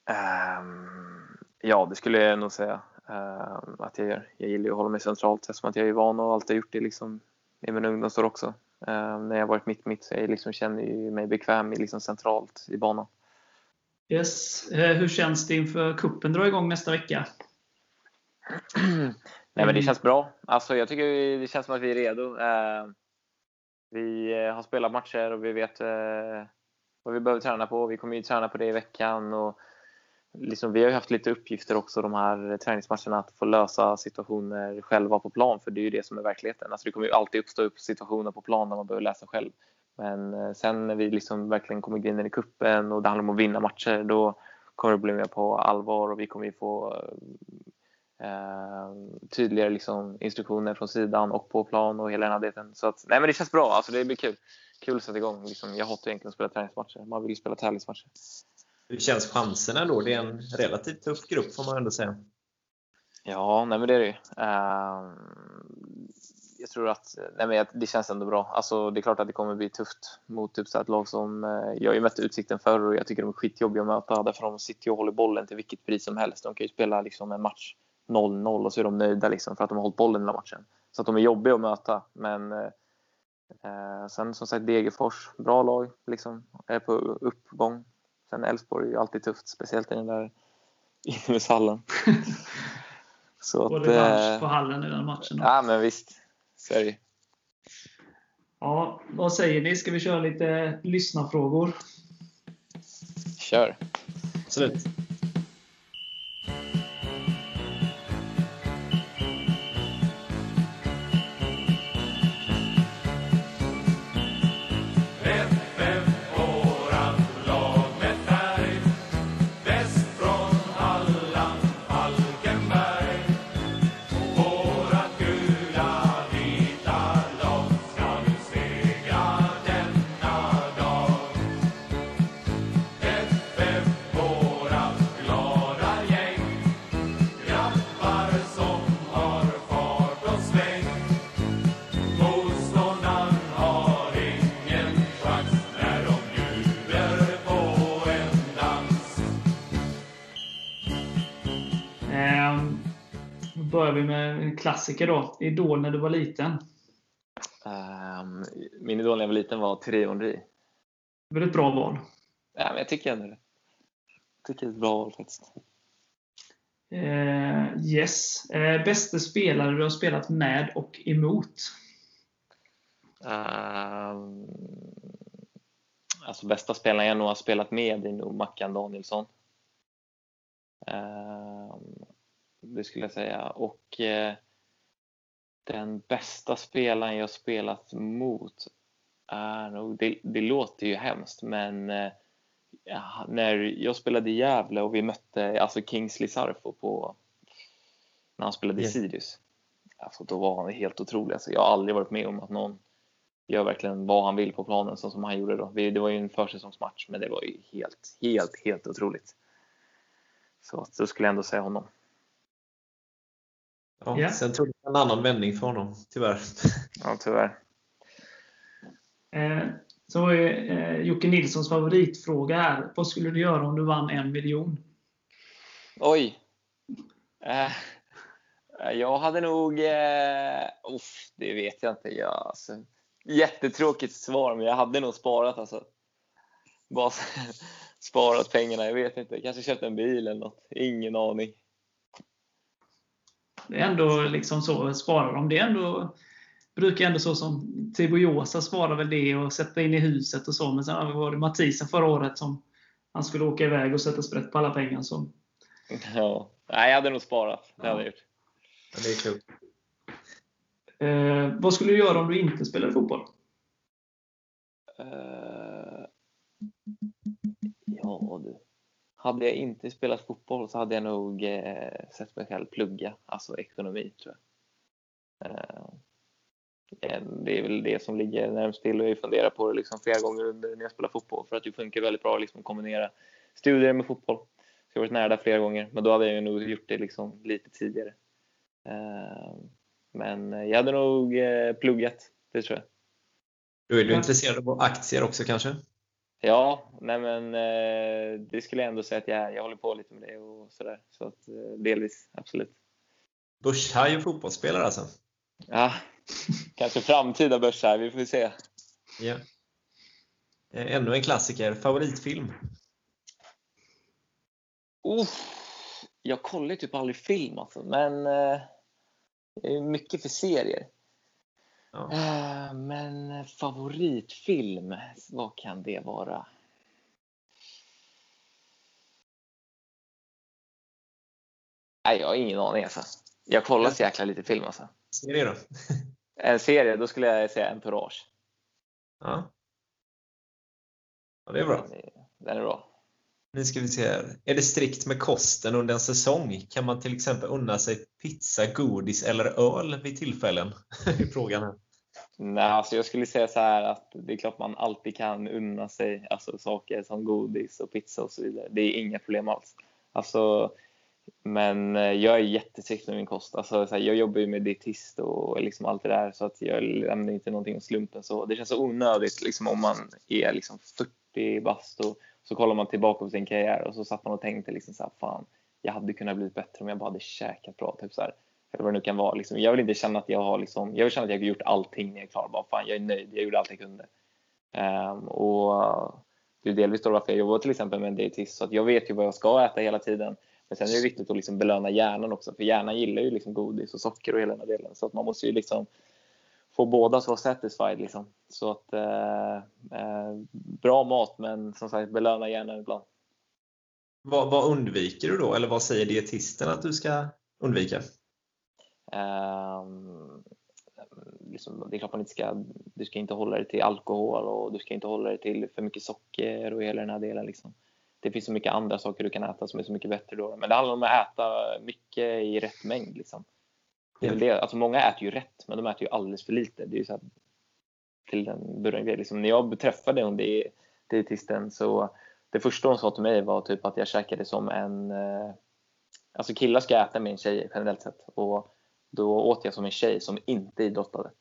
ehm, ja, det skulle jag nog säga um, att jag gör. Jag gillar att hålla mig centralt eftersom att jag är van och alltid har gjort det liksom, i min ungdomsår också. Um, när jag varit mitt-mitt så jag liksom känner jag mig bekväm liksom centralt i banan. Yes. Uh, hur känns det inför kuppen drar igång nästa vecka? Nej, men det känns bra. Alltså, jag tycker det känns som att vi är redo. Uh, vi eh, har spelat matcher och vi vet eh, vad vi behöver träna på. Vi kommer ju träna på det i veckan. Och liksom, vi har ju haft lite uppgifter också de här träningsmatcherna att få lösa situationer själva på plan. För det är ju det som är verkligheten. Alltså, det kommer ju alltid uppstå upp situationer på plan där man behöver läsa själv. Men eh, sen när vi liksom verkligen kommer in i kuppen och det handlar om att vinna matcher då kommer det bli mer på allvar och vi kommer ju få eh, eh, tydligare liksom, instruktioner från sidan och på plan och hela den här biten. Så att, nej, men det känns bra. Alltså, det blir kul. Kul att sätta igång. Liksom, jag hatar egentligen att spela träningsmatcher. Man vill spela tävlingsmatcher. Hur känns chanserna då? Det är en relativt tuff grupp får man ändå säga. Ja, nej, men det är det ju. Uh, jag tror att nej, men det känns ändå bra. Alltså, det är klart att det kommer bli tufft mot typ, ett lag som... Uh, jag har ju mött Utsikten förr och jag tycker de är skitjobbiga att möta. Därför de sitter ju och håller bollen till vilket pris som helst. De kan ju spela liksom, en match 0-0 och så är de nöjda liksom för att de har hållit bollen hela matchen. Så att de är jobbiga att möta. Men eh, eh sen som sagt Degerfors, bra lag, liksom, är på uppgång. Sen Elfsborg är ju alltid tufft, speciellt i den där inomhushallen. så att, revansch eh, på hallen i den matchen. Då. Ja, men visst. Så är det Ja, vad säger ni? Ska vi köra lite lyssnarfrågor? Kör! Absolut. Klassiker då. Idol när du var liten? Um, min idol när jag var liten var Thierry Henry. Det var ett bra val. Ja, men jag tycker ändå det. Jag tycker det är ett bra val faktiskt. Uh, yes. Uh, bästa spelare du har spelat med och emot? Uh, alltså bästa spelaren jag nog har spelat med är nog Mackan Danielsson. Uh, det skulle jag säga. Och uh, den bästa spelaren jag spelat mot är nog, det, det låter ju hemskt men eh, när jag spelade i Gävle och vi mötte alltså Kingsley Sarfo på när han spelade i Sirius. alltså, då var han helt otrolig. Alltså, jag har aldrig varit med om att någon gör verkligen vad han vill på planen så som han gjorde då. Det var ju en försäsongsmatch, men det var ju helt, helt, helt otroligt. Så då skulle jag ändå säga honom. Ja, yeah. Sen tog det en annan vändning för honom, tyvärr. Ja, tyvärr. Eh, så eh, Jocke Nilssons favoritfråga här. Vad skulle du göra om du vann en miljon? Oj! Eh, jag hade nog... Eh, uff, det vet jag inte. Jag, alltså, jättetråkigt svar, men jag hade nog sparat. Alltså. Bara sparat pengarna. Jag vet inte. Kanske köpt en bil eller något. Ingen aning. Det är ändå liksom så. Sparar de det ändå brukar ändå så som Tibo Josa svarar väl det och sätta in i huset och så. Men sen var det Mathisen förra året som han skulle åka iväg och sätta sprätt på alla pengar. Så. Ja, Nej, jag hade nog sparat. Det hade jag gjort. det är klokt. Eh, vad skulle du göra om du inte spelade fotboll? Uh, Hade jag inte spelat fotboll så hade jag nog eh, sett mig själv plugga, alltså ekonomi tror jag. Uh, det är väl det som ligger närmast till och jag funderar på det liksom flera gånger under när jag spelar fotboll för att det funkar väldigt bra liksom, att kombinera studier med fotboll. Så jag har varit nära där flera gånger, men då hade jag nog gjort det liksom lite tidigare. Uh, men jag hade nog eh, pluggat, det tror jag. Då är du intresserad av aktier också kanske? Ja, nej men eh, det skulle jag ändå säga att jag är. Jag håller på lite med det och sådär. Så att eh, delvis, absolut. Börshaj och fotbollsspelare alltså? Ja, kanske framtida börshaj. Vi får se. Ja. Ännu en klassiker. Favoritfilm? Uh, jag kollar typ aldrig film alltså, men mycket för serier. Ja. Eh, men favoritfilm, vad kan det vara? Nej, jag har ingen aning alltså. Jag kollar så jäkla lite film alltså. Serie då? En serie, då skulle jag säga Entourage. Ja. Ja, det är bra. Den är bra. Nu ska vi se här. Är det strikt med kosten under en säsong? Kan man till exempel unna sig pizza, godis eller öl vid tillfällen? är frågan här. Nej, alltså jag skulle säga så här att det är klart man alltid kan unna sig alltså saker som godis och pizza och så vidare. Det är inga problem alls. Alltså, men eh, jag är jättestrikt med min kost. Alltså, här, jag jobbar ju med dietist och liksom allt det där så att jag lämnar inte någonting åt slumpen. Så det känns så onödigt liksom, om man är liksom 40 bast och så kollar man tillbaka på sin karriär och så satt man och tänkte liksom så här, fan, jag hade kunnat bli bättre om jag bara hade käkat bra. Typ så här. Eller vad det nu kan vara. Liksom. Jag vill inte känna att jag har liksom, jag vill känna att jag har gjort allting när jag är klar. Bara, fan, jag är nöjd, jag gjorde allt jag kunde. Um, och det är delvis då varför jag jobbar till exempel med en dietist. Så att jag vet ju vad jag ska äta hela tiden. Men sen är det viktigt att liksom belöna hjärnan också. För hjärnan gillar ju liksom godis och socker och hela den här delen. Så att man måste ju liksom få båda vara satisfied. Liksom. Så att eh, eh, bra mat, men som sagt belöna hjärnan ibland. Vad, vad, undviker du då? Eller vad säger dietisten att du ska undvika? Um, liksom, det är klart man inte ska, du ska inte hålla dig till alkohol och du ska inte hålla dig till för mycket socker och hela den här delen. Liksom. Det finns så mycket andra saker du kan äta som är så mycket bättre då. Men det handlar om att äta mycket i rätt mängd. Liksom. Det är det. Alltså, många äter ju rätt, men de äter ju alldeles för lite. Det är ju så här, till den början. Liksom, när jag träffade hon dietisten så det första hon sa till mig var typ att jag käkade som en... Eh, alltså killar ska äta med en tjej generellt sett. Och då åt jag som en tjej som inte idrottade.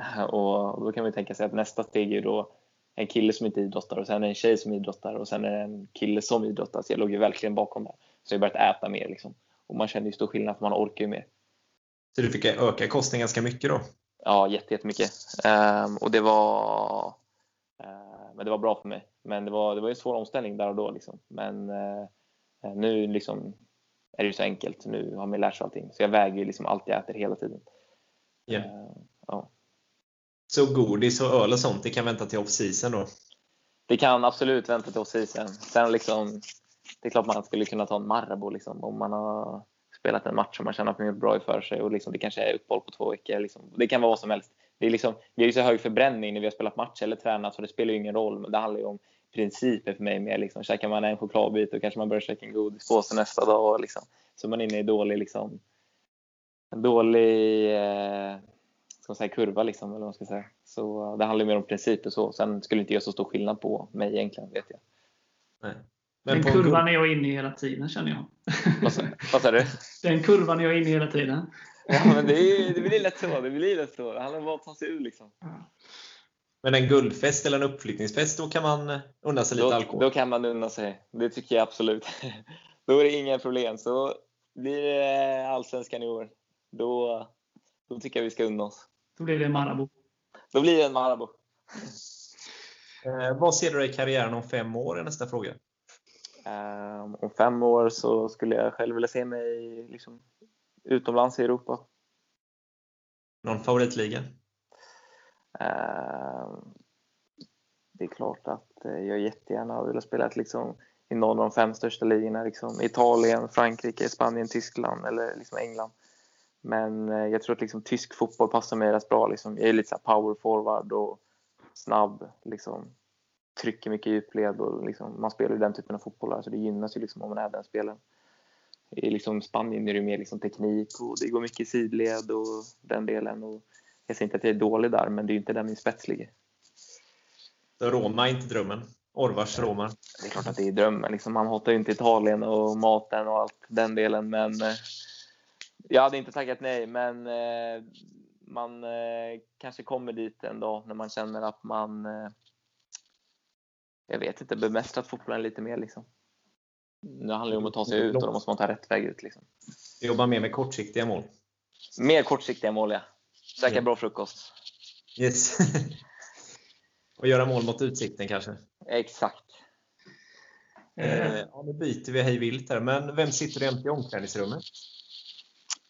Och då kan man tänka sig att nästa steg är då en kille som inte idrottar och sen en tjej som idrottar och sen är det en kille som idrottar. Så jag låg ju verkligen bakom det. Så jag började äta mer liksom. Och man känner ju stor skillnad för man orkar ju mer. Så du fick öka kosten ganska mycket då? Ja, jättemycket. Um, och det var, uh, men det var bra för mig. Men det var, det var en svår omställning där och då. Liksom. Men uh, nu liksom är det ju så enkelt. Nu har man lärt sig allting. Så jag väger ju liksom allt jag äter hela tiden. Yeah. Ja. Så godis och öl och sånt, det kan vänta till off-season då? Det kan absolut vänta till off-season. Sen liksom, det är klart man skulle kunna ta en Marabou liksom, om man har spelat en match och man känner att man gjort bra för sig och liksom, det kanske är uppehåll på två veckor. Liksom. Det kan vara vad som helst. Det är liksom, vi har ju så hög förbränning när vi har spelat match eller tränat så det spelar ju ingen roll. Men det handlar ju om principer för mig. Med, liksom, käkar man en chokladbit och kanske man börjar käka en godispåse nästa dag. Liksom. Så man är inne i dålig liksom, en dålig eh, ska man säga, kurva liksom, eller vad man ska säga. Så det handlar mer om principer så. Sen skulle det inte göra så stor skillnad på mig egentligen, vet jag. Nej. Den på en kurvan är jag inne i hela tiden känner jag. Vad sa- du? Den kurvan är jag inne i hela tiden. Ja, men det, är, det blir lätt så. Det blir lätt så. Det handlar om att ta sig ur liksom. Men en guldfest eller en uppflyttningsfest, då kan man eh, unna sig lite Då, alkohol. då kan man unna sig. Det tycker jag absolut. Då är det inga problem. Så blir det allsvenskan i år, då, då tycker jag vi ska unna oss. Då blir det Marabou. Då blir det en Marabou. Eh, vad ser du i karriären om fem år? är nästa fråga. Um, om fem år så skulle jag själv vilja se mig liksom, utomlands i Europa. Någon favoritliga? Ehm, det är klart att eh, jag jättegärna hade velat spela liksom, i någon av de fem största ligorna. Liksom, Italien, Frankrike, Spanien, Tyskland eller liksom England. Men eh, jag tror att liksom, tysk fotboll passar mig rätt bra. Liksom. Jag är lite så power forward och snabb. Liksom, trycker mycket djupled och liksom, man spelar ju den typen av fotboll här, så det gynnas ju liksom, om man är den spelaren. I liksom, Spanien är det mer liksom, teknik och det går mycket sidled och den delen. Och jag säger inte att jag är dålig där, men det är inte där min spets ligger. Roma är inte drömmen. Orvars Roma. Det är klart att det är drömmen. Liksom, man hatar ju inte Italien och maten och allt den delen, men eh, jag hade inte tackat nej. Men eh, man eh, kanske kommer dit en dag när man känner att man, jag vet inte, bemästrat fotbollen lite mer. Liksom. Nu handlar det om att ta sig ut och då måste man ta rätt väg ut. Liksom. Jobbar mer med kortsiktiga mål. Mer kortsiktiga mål, ja. Käka Ja. bra frukost. Yes. Och göra mål mot utsikten kanske. Exakt. Eh, ja, nu byter vi hej vilt här, men vem sitter jämte i omklädningsrummet?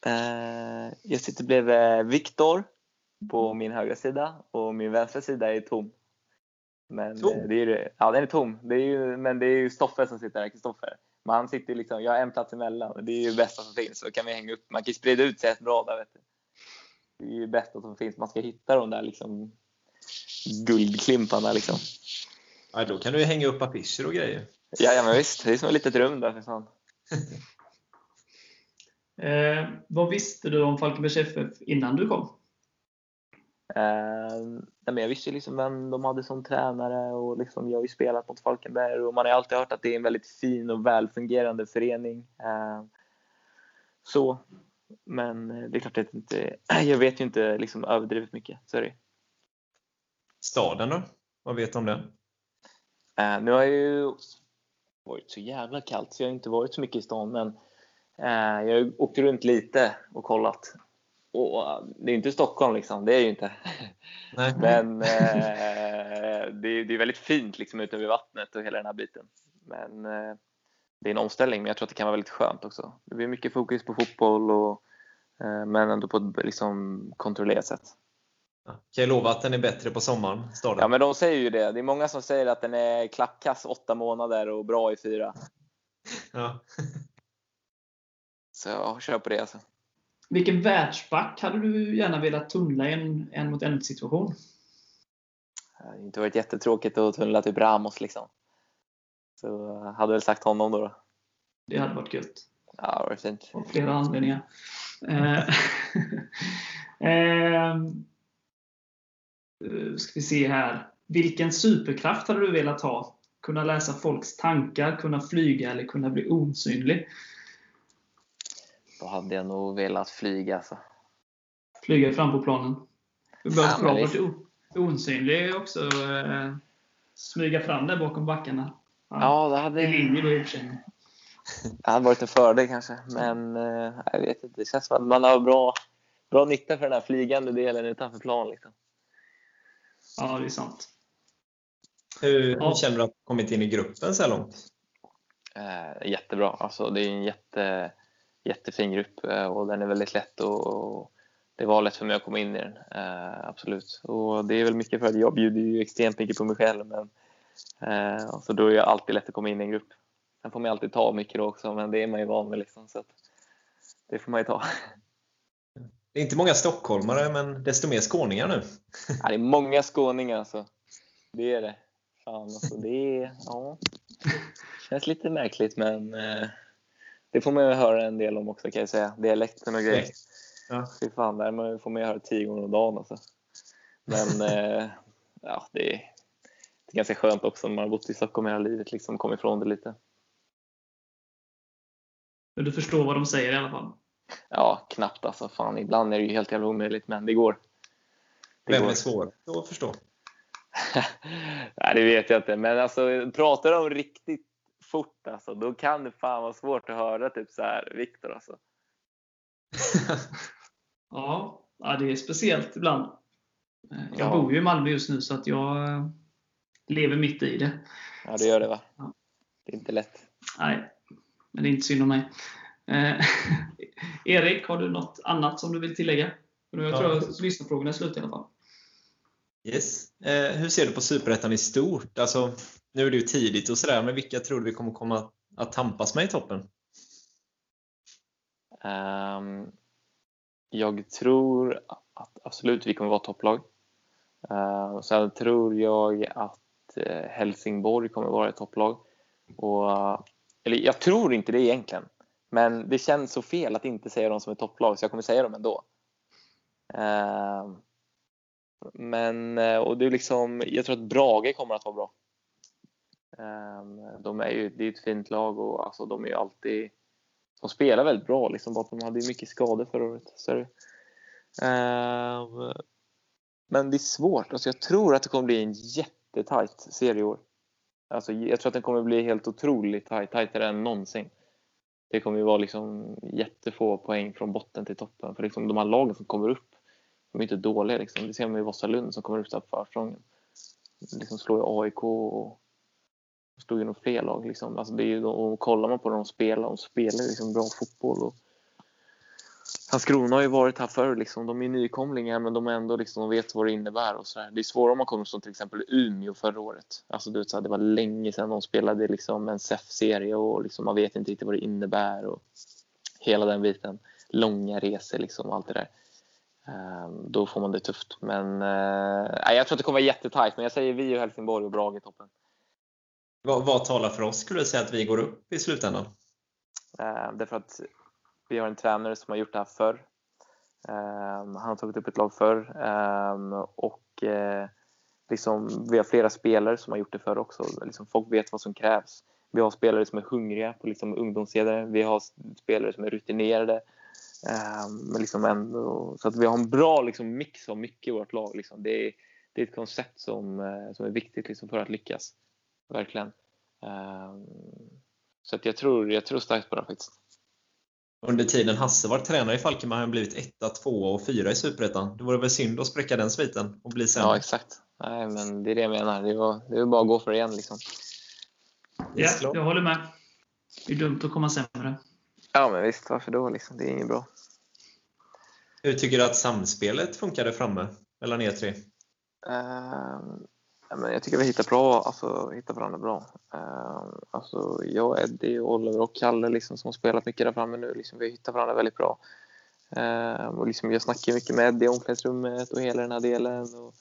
Eh, jag sitter bredvid Viktor på min högra sida och min vänstra sida är tom. Men Tom? eh, det är, ju- ja, den är tom. Det är ju, men det är ju Stoffe som sitter där, Kristoffer. Men han sitter liksom, jag har en plats emellan det är ju det bästa som finns. Så kan vi hänga upp, man kan ju sprida ut sig rätt bra där. Vet du. Det är ju det bästa som finns. Man ska hitta de där liksom guldklimparna liksom. Ja, då kan du ju hänga upp affischer och grejer. Ja, ja men visst, det är som ett litet rum där för fan. Eh, vad visste du om Falkenbergs FF innan du kom? Eh, men jag visste ju liksom vem de hade som tränare och liksom, jag har ju spelat mot Falkenberg och man har ju alltid hört att det är en väldigt fin och välfungerande förening. Eh, så, men det är klart att jag inte, jag vet ju inte liksom överdrivet mycket. Ju. Staden då? Vad vet du om den? Eh, nu har jag ju varit så jävla kallt så jag har inte varit så mycket i stan men eh, jag har åkt runt lite och kollat. Och det är inte Stockholm liksom, det är ju inte. Nej. Men eh, det, är, det är väldigt fint liksom ute vid vattnet och hela den här biten. Men eh, det är en omställning, men jag tror att det kan vara väldigt skönt också. Det blir mycket fokus på fotboll, och, eh, men ändå på ett liksom, kontrollerat sätt. Kan jag lova att den är bättre på sommaren, staden? Ja, men de säger ju det. Det är många som säger att den är klappkass åtta månader och bra i fyra. Ja. Så jag kör på det alltså. Vilken världsback hade du gärna velat tunnla i en, en mot en situation? Det har inte varit jättetråkigt att tunnla typ Ramos liksom. Så hade väl sagt honom då. då. Det hade varit gött. Ja, det var fint. Av flera anledningar. Eh, ehm, eh, ska vi se här. Vilken superkraft hade du velat ha? Kunna läsa folks tankar, kunna flyga eller kunna bli osynlig? Då hade jag nog velat flyga alltså. Flyga fram på planen. Du behöver Ja, bra o- osynlig också. Eh, smyga fram där bakom backarna. Ja, det hade, I linje då i och för sig. det hade varit en fördel kanske. Men eh, jag vet inte. Det känns som att man har bra, bra nytta för den här flygande delen utanför plan. Liksom. Ja, det är sant. Hur, Ja. hur känner du att du kommit in i gruppen så här långt? Eh, jättebra. Alltså, det är en jätte, jättefin grupp eh, och den är väldigt lätt och, det var lätt för mig att komma in i den. Eh, absolut. Och det är väl mycket för att jag bjuder ju extremt mycket på mig själv. Men, eh, så då är det alltid lätt att komma in i en grupp. Sen får man alltid ta mycket då också, men det är man ju van med. Liksom, så det får man ju ta. Det är inte många stockholmare, men desto mer skåningar nu. Ja, det är många skåningar alltså. Det är det. Fan, alltså, det är... Ja. Känns lite märkligt, men det får man ju höra en del om också kan jag säga. Dialekten och grejer. Ja. Fy fan, där man får man höra tio gånger om dagen alltså. Men eh, ja, det, är, det är ganska skönt också när man har bott i Stockholm hela livet, liksom komma ifrån det lite. Men du förstår vad de säger i alla fall? Ja, knappt alltså. Fan, ibland är det ju helt jävla omöjligt, men det går. Det Vem går. är svår att förstå? Nej, det vet jag inte. Men alltså, pratar de riktigt fort, alltså, då kan det fan vara svårt att höra typ så här, Viktor alltså. ja, ja, det är speciellt ibland. Jag ja. bor ju i Malmö just nu så att jag eh, lever mitt i det. Ja, det gör det va? Ja. Det är inte lätt. Nej, men det är inte synd om mig. Eh, Erik, har du något annat som du vill tillägga? Jag ja. tror att lyssnarfrågorna är slut i alla fall. Yes. Eh, hur ser du på Superettan i stort? Alltså, nu är det ju tidigt och sådär, men vilka tror du vi kommer komma att tampas med i toppen? Um, jag tror att absolut vi kommer vara topplag. Uh, sen tror jag att uh, Helsingborg kommer vara ett topplag. Och, uh, eller jag tror inte det egentligen. Men det känns så fel att inte säga dem som ett topplag så jag kommer säga dem ändå. Uh, men eh, och det är liksom, jag tror att Brage kommer att vara bra. Ehm, de är ju, det är ett fint lag och alltså, de är ju alltid de spelar väldigt bra. Liksom, bara de hade ju mycket skador förra året. Så det, ehm, men det är svårt. Alltså, jag tror att det kommer bli en jättetajt serie i år. Alltså, jag tror att den kommer bli helt otroligt tajt, tajtare än någonsin det kommer ju vara liksom jättefå poäng från botten till toppen. För liksom de här lagen som kommer upp, de är inte dåliga. Liksom. Det ser man i Vasalund som kommer upp på försprången. Liksom slår ju AIK och slår ju nog fler lag. Liksom. Alltså det är ju, och kollar man på dem de spelar, de spelar liksom bra fotboll. Och Landskrona har ju varit här förr. Liksom. De är nykomlingar men de, är ändå, liksom, de vet vad det innebär. Och så där. Det är svårare om man kommer som till exempel Umeå förra året. Alltså, du vet, så här, det var länge sedan de spelade liksom, en SEF-serie och liksom, man vet inte riktigt vad det innebär. Och hela den biten. Långa resor liksom, allt det där. Um, då får man det tufft. Men uh, jag tror att det kommer vara jättetajt. Men jag säger vi och Helsingborg och Brage i toppen. Vad, vad talar för oss skulle du säga att vi går upp i slutändan? Uh, därför att vi har en tränare som har gjort det här förr. Um, han har tagit upp ett lag förr um, och uh, liksom, vi har flera spelare som har gjort det förr också. Liksom, folk vet vad som krävs. Vi har spelare som är hungriga på liksom, ungdomsledare. Vi har spelare som är rutinerade. Um, liksom ändå, så att vi har en bra liksom, mix av mycket i vårt lag. Liksom. Det, är, det är ett koncept som, uh, som är viktigt liksom, för att lyckas. Verkligen. så att jag, tror, jag tror starkt på det faktiskt. Under tiden Hasse var tränare i Falkenberg har han blivit etta, tvåa och fyra i Superettan. Det vore väl synd att spräcka den sviten och bli sämre? Ja, exakt. Nej, men det är det jag menar. Det var, det var bara att gå för det igen. Liksom. Ja, jag håller med. Det är dumt att komma sämre. Ja, men visst. Varför då? Liksom? Det är inget bra. Hur tycker du att samspelet funkade framme mellan er tre? Uh, men jag tycker vi hittar, bra, alltså, hittar varandra bra. Uh, alltså, jag, Eddie, Oliver och Kalle liksom, som har spelat mycket där framme nu, liksom, vi hittar varandra väldigt bra. Uh, och liksom, jag snackar mycket med Eddie i omklädningsrummet och hela den här delen. Och,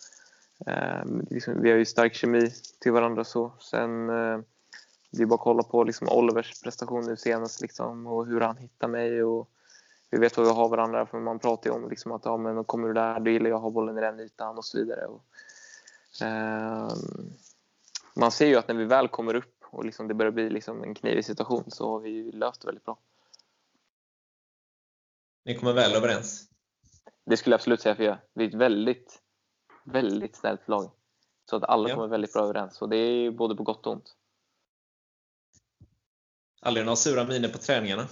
uh, liksom, vi har ju stark kemi till varandra. så. Sen, uh, det är bara att kolla på liksom, Olivers prestation nu senast liksom, och hur han hittar mig. Och, vi vet vad vi har varandra, för man pratar ju om liksom, att ja, men, kommer du där, då gillar jag att ha bollen i den ytan och så vidare. Och, Ehm, man ser ju att när vi väl kommer upp och liksom det börjar bli liksom en knivig situation så har vi löst det väldigt bra. Ni kommer väl överens? Det skulle jag absolut säga för jag. Vi är ett väldigt, väldigt snällt lag. Så att alla ja. kommer väldigt bra överens och det är både på gott och ont. Aldrig några sura miner på träningarna?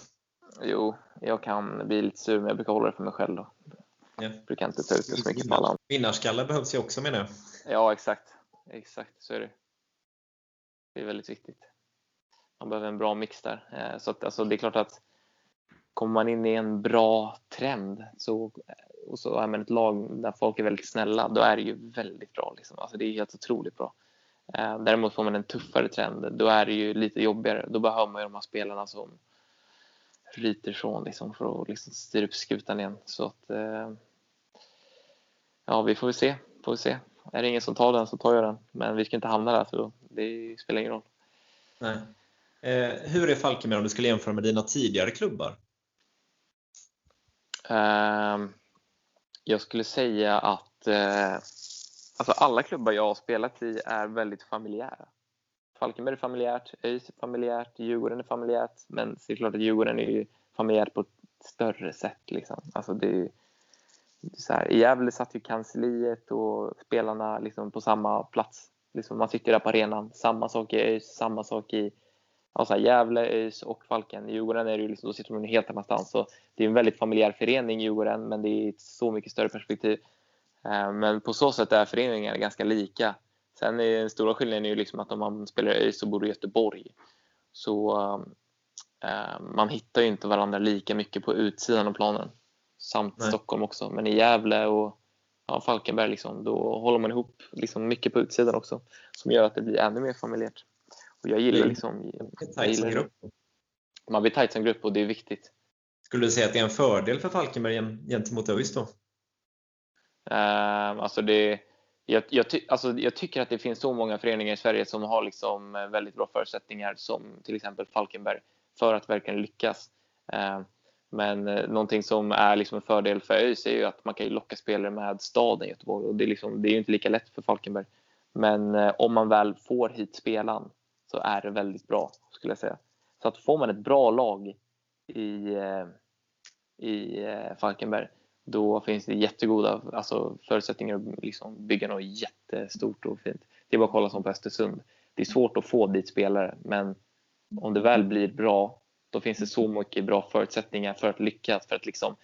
Jo, jag kan bli lite sur men jag brukar hålla det för mig själv. Då. Ja. Jag brukar inte ta ut det så mycket på alla. Vinnarskalle behövs ju också menar jag. Ja, exakt. Exakt, så är det. Det är väldigt viktigt. Man behöver en bra mix där. Eh, så att, alltså, det är klart att kommer man in i en bra trend så, och så är man ett lag där folk är väldigt snälla, då är det ju väldigt bra. Liksom. Alltså, det är helt otroligt bra. Eh, däremot får man en tuffare trend, då är det ju lite jobbigare. Då behöver man ju de här spelarna som ryter ifrån liksom, för att liksom styra upp skutan igen. Så att, eh, ja, vi får väl se. Får vi se. Är det ingen som tar den så tar jag den. Men vi ska inte hamna där, så det spelar ingen roll. Nej. Eh, hur är Falkenberg om du skulle jämföra med dina tidigare klubbar? Uh, jag skulle säga att uh, alltså alla klubbar jag har spelat i är väldigt familjära. Falkenberg är familjärt, ÖIS är familjärt, Djurgården är familjärt. Men det är klart att Djurgården är ju familjärt på ett större sätt. Liksom. Alltså det är, så här, I Gävle satt ju kansliet och spelarna liksom på samma plats. Liksom man sitter där på arenan. Samma sak i ÖIS, samma sak i alltså Gävle, ÖIS och Falken. I Djurgården är det ju liksom, då sitter man helt annanstans. Så det är en väldigt familjär förening, Djurgården, men det är ett så mycket större perspektiv. Eh, men på så sätt är föreningarna ganska lika. Sen är den stora skillnaden ju liksom att om man spelar i så bor i Göteborg. Så äh, man hittar ju inte varandra lika mycket på utsidan av planen. Samt Nej. Stockholm också. Men i Gävle och ja, Falkenberg liksom, då håller man ihop liksom mycket på utsidan också. Som gör att det blir ännu mer familjärt. Och jag gillar liksom... Jag gillar grupp. Man blir tajt som grupp och det är viktigt. Skulle du säga att det är en fördel för Falkenberg gentemot ÖIS då? Ehm, alltså det jag, jag, ty, alltså, jag, tycker att det finns så många föreningar i Sverige som har liksom eh, väldigt bra förutsättningar som till exempel Falkenberg för att verkligen lyckas. Eh, men eh, någonting som är liksom en fördel för ÖIS är ju att man kan locka spelare med staden Göteborg och det är, liksom, det är inte lika lätt för Falkenberg. Men eh, om man väl får hit spelaren så är det väldigt bra skulle jag säga. Så att får man ett bra lag i, eh, i Falkenberg då finns det jättegoda alltså, förutsättningar att liksom bygga något jättestort och fint. Det är bara att kolla som på Östersund. Det är svårt att få dit spelare, men om det väl blir bra, då finns det så mycket bra förutsättningar för att lyckas. För att liksom,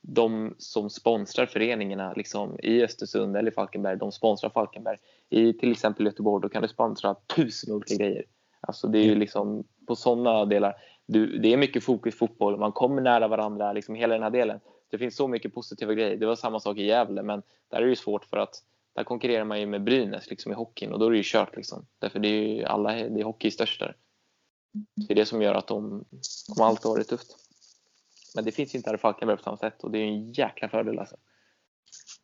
de som sponsrar föreningarna liksom, i Östersund eller Falkenberg, de sponsrar Falkenberg. I till exempel Göteborg, då kan du sponsra tusen olika grejer. Alltså det är ju mm. liksom på sådana delar. Du, det är mycket fokus fotboll, man kommer nära varandra, liksom hela den här delen det finns så mycket positiva grejer. Det var samma sak i Gävle, men där är det ju svårt för att där konkurrerar man ju med Brynäs liksom, i hockeyn och då är det ju kört. Liksom. Därför det är ju alla, det är hockey störst där. Det är det som gör att de, de alltid har varit tufft. Men det finns ju inte här i Falkenberg på samma sätt och det är ju en jäkla fördel alltså.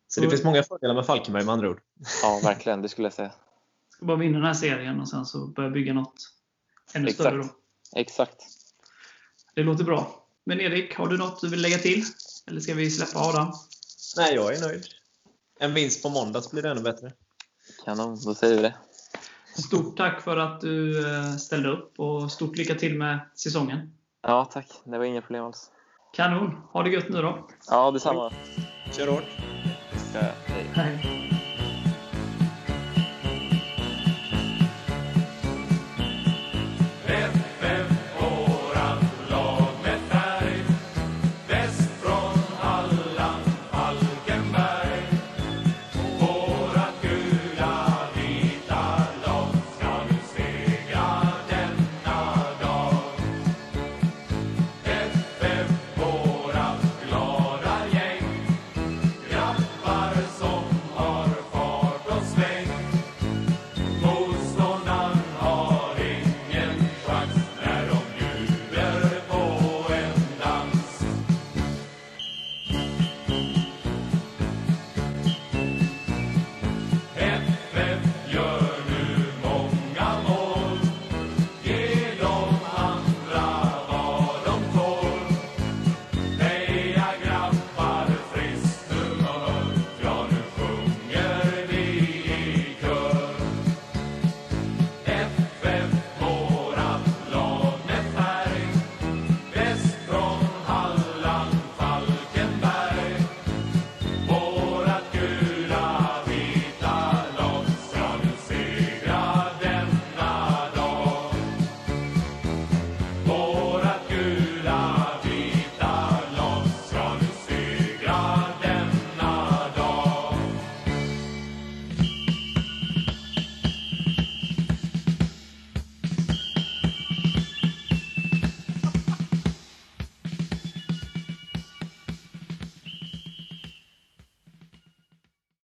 Så det finns många fördelar med Falkenberg med andra ord? Ja, verkligen. Det skulle jag säga. Ska bara vinna den här serien och sen så börja bygga något ännu Exakt. större då. Exakt. Det låter bra. Men Erik, har du något du vill lägga till? Eller ska vi släppa Adam? Nej, jag är nöjd. En vinst på måndags blir det ännu bättre. Kanon, då säger vi det. Stort tack för att du eh, ställde upp och stort lycka till med säsongen. Ja, tack. Det var inga problem alls. Kanon. Ha det gött nu då. Ja, detsamma. Kör hårt. Ja, hej. hej.